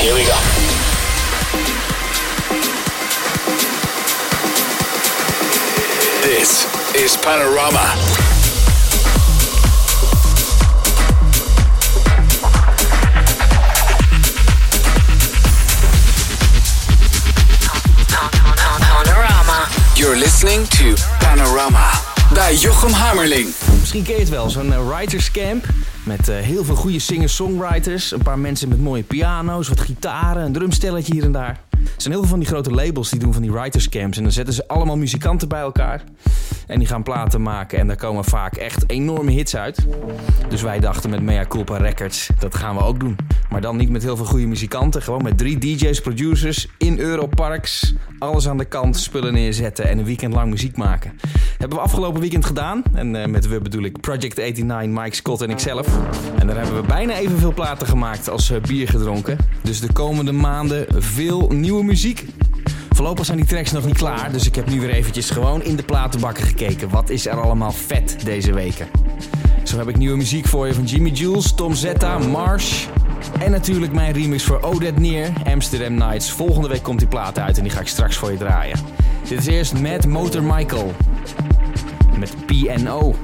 Here we go. This is Panorama. You're listening to Panorama bij Jochem Hammerling. Misschien ken je het wel, zo'n uh, writers camp. Met uh, heel veel goede singer-songwriters. Een paar mensen met mooie piano's, wat gitaren, een drumstelletje hier en daar. Er zijn heel veel van die grote labels die doen van die writers camps. En dan zetten ze allemaal muzikanten bij elkaar. En die gaan platen maken. En daar komen vaak echt enorme hits uit. Dus wij dachten met Mea Culpa Records, dat gaan we ook doen. Maar dan niet met heel veel goede muzikanten. Gewoon met drie DJ's, producers in Europarks. Alles aan de kant, spullen neerzetten en een weekend lang muziek maken. Hebben we afgelopen weekend gedaan. En uh, met we bedoel ik Project 89, Mike Scott en ikzelf. En daar hebben we bijna evenveel platen gemaakt als uh, bier gedronken. Dus de komende maanden veel nieuwe muziek. Voorlopig zijn die tracks nog niet klaar, dus ik heb nu weer eventjes gewoon in de platenbakken gekeken. Wat is er allemaal vet deze weken? Zo heb ik nieuwe muziek voor je van Jimmy Jules, Tom Zetta, Marsh. En natuurlijk mijn remix voor Odette Neer, Amsterdam Nights. Volgende week komt die plaat uit en die ga ik straks voor je draaien. Dit is eerst Mad Motor Michael. Met PNO.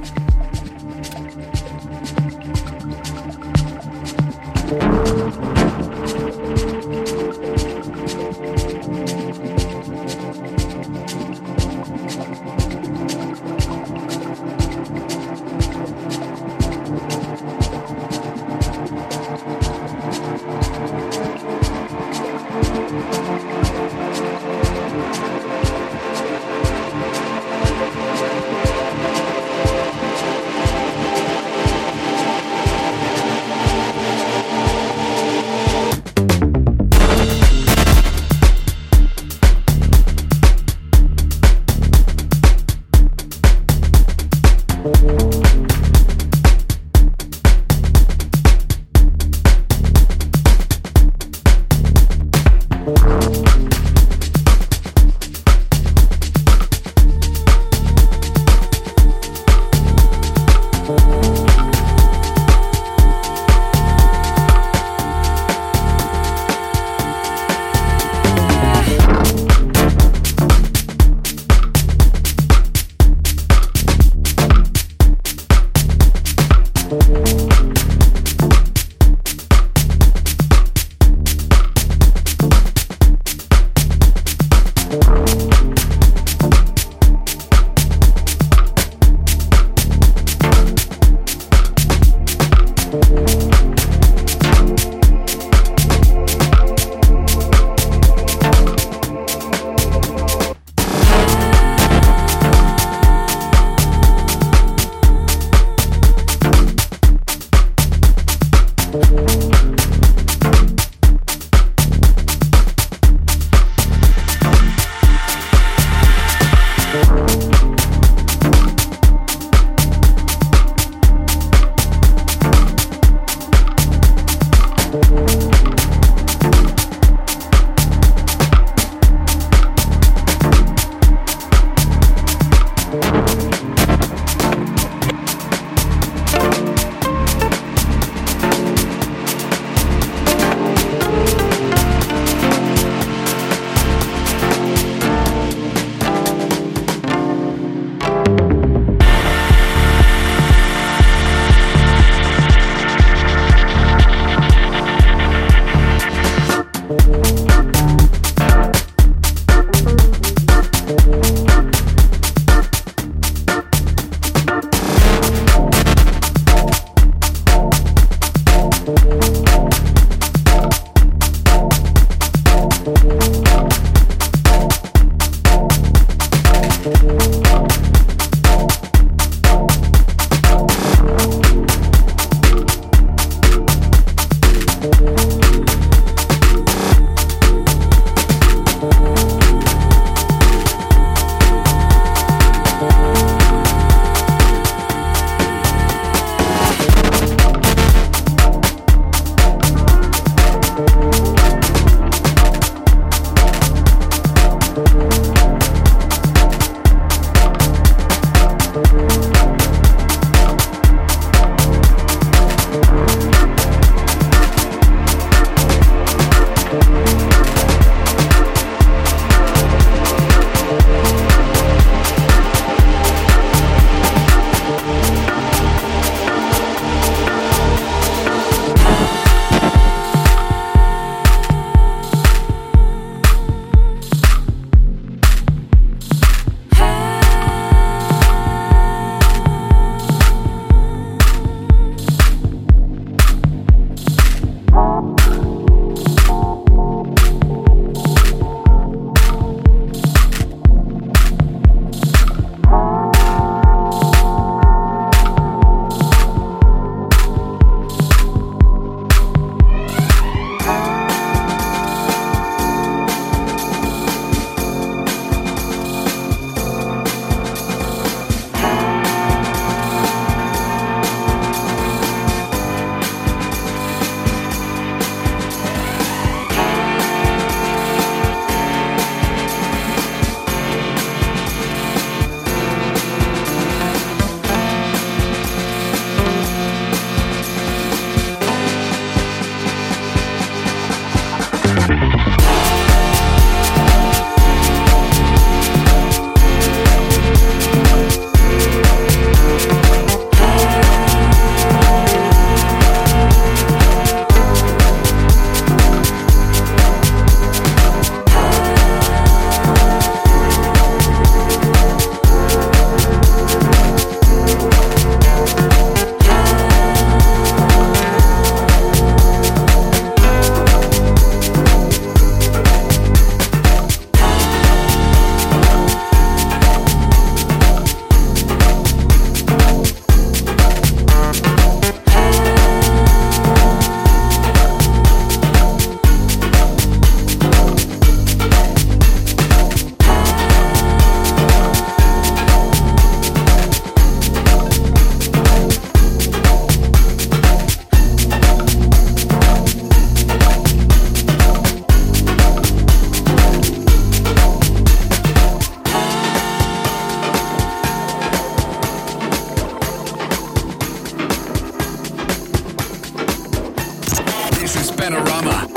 panorama.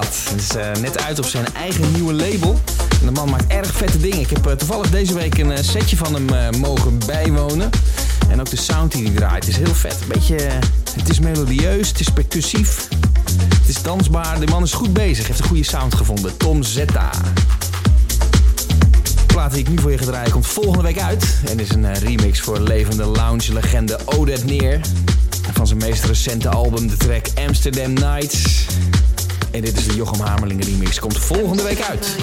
Het is uh, net uit op zijn eigen nieuwe label. En de man maakt erg vette dingen. Ik heb uh, toevallig deze week een uh, setje van hem mogen bijwonen. En ook de sound die hij draait is heel vet. Beetje, het is melodieus, het is percussief. Het is dansbaar. De man is goed bezig. Heeft een goede sound gevonden. Tom Zetta. De plaat die ik nu voor je ga draaien komt volgende week uit. En is een remix voor levende lounge-legende Odette Neer. Van zijn meest recente album, de track Amsterdam Nights. En dit is de Jochem Hamerling remix. Komt volgende week uit.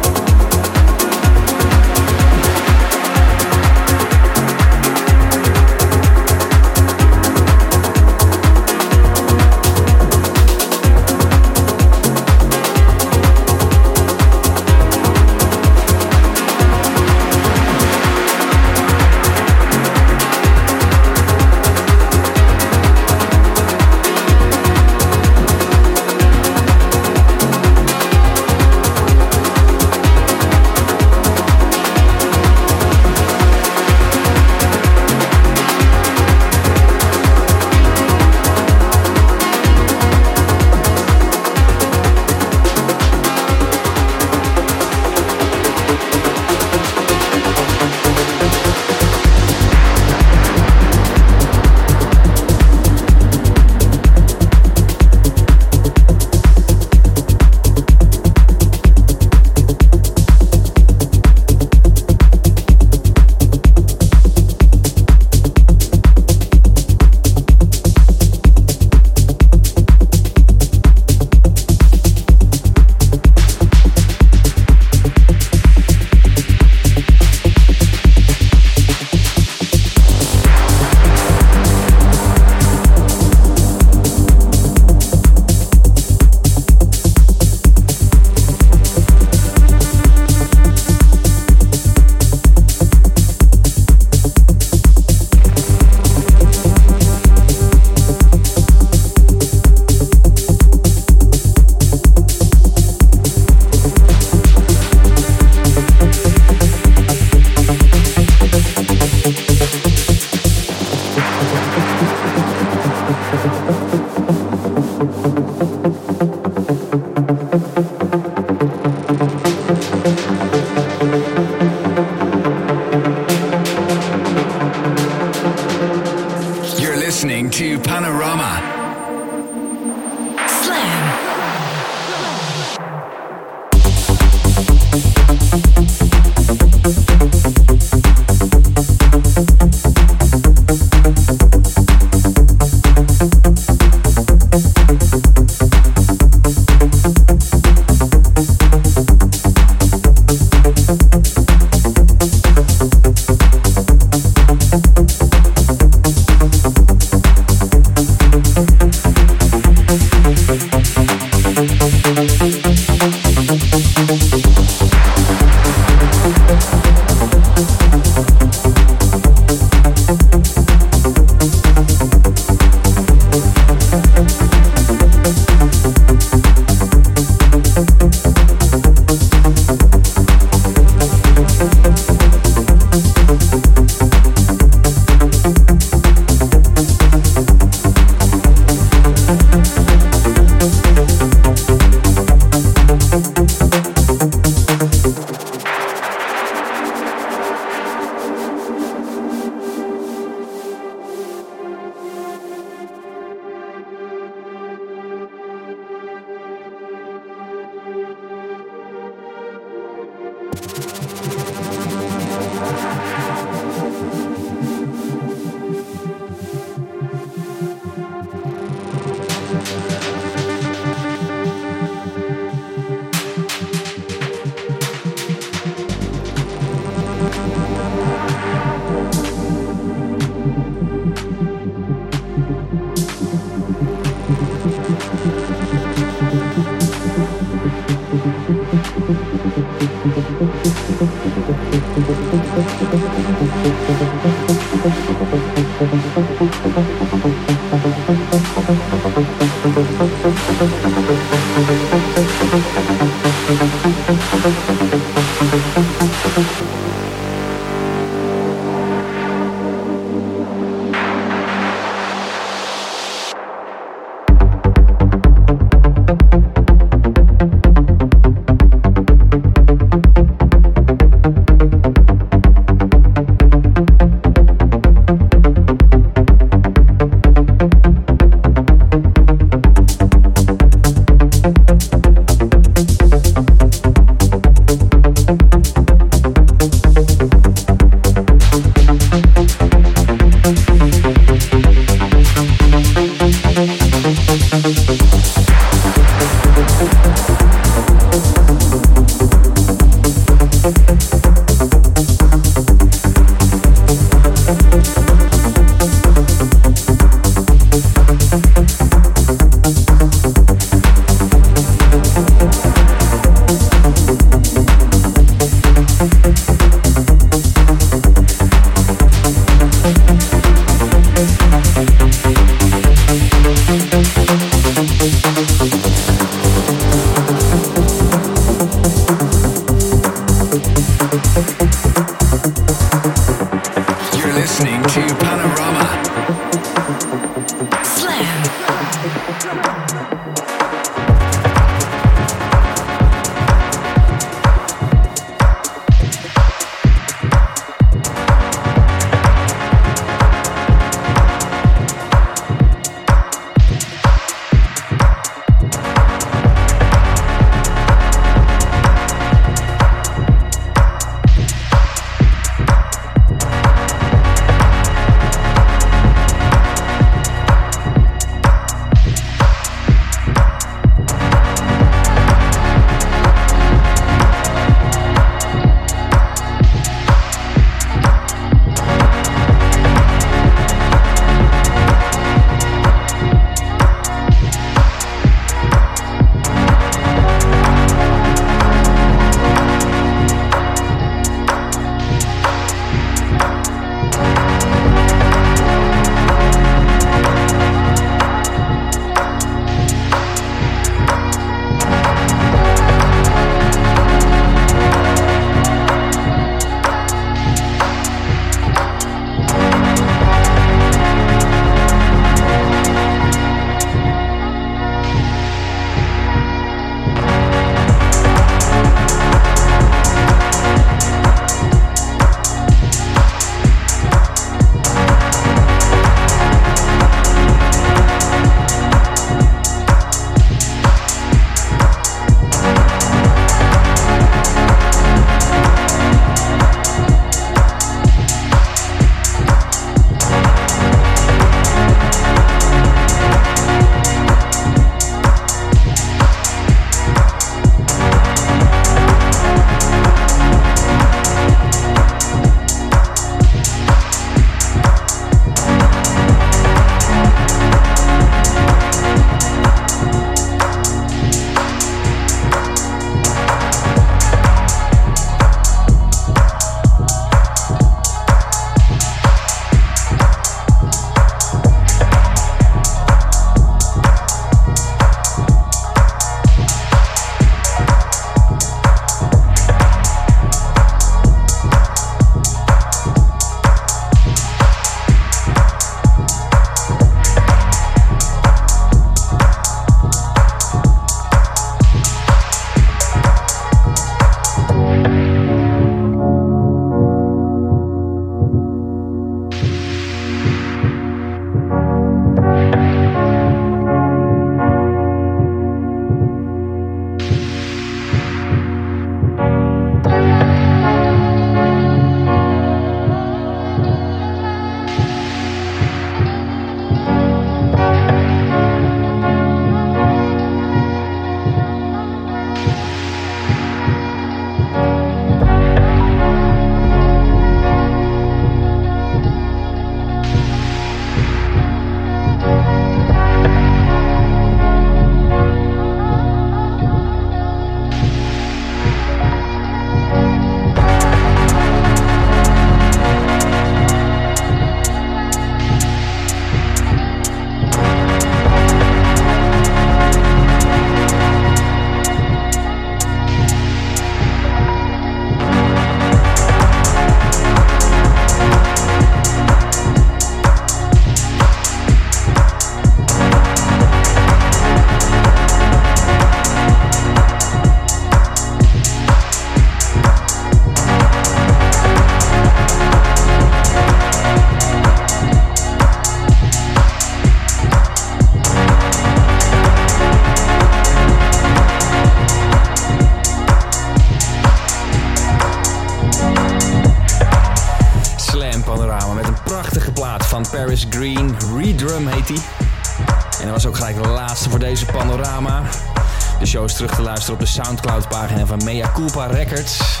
Van Mea Culpa Records.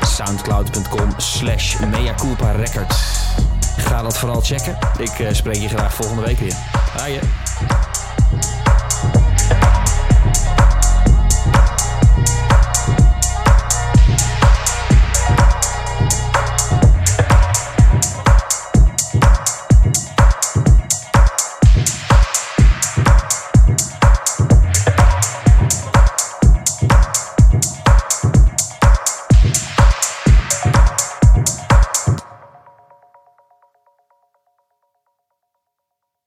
Soundcloud.com slash Mea Culpa Records. Ga dat vooral checken. Ik uh, spreek je graag volgende week weer. Haaien.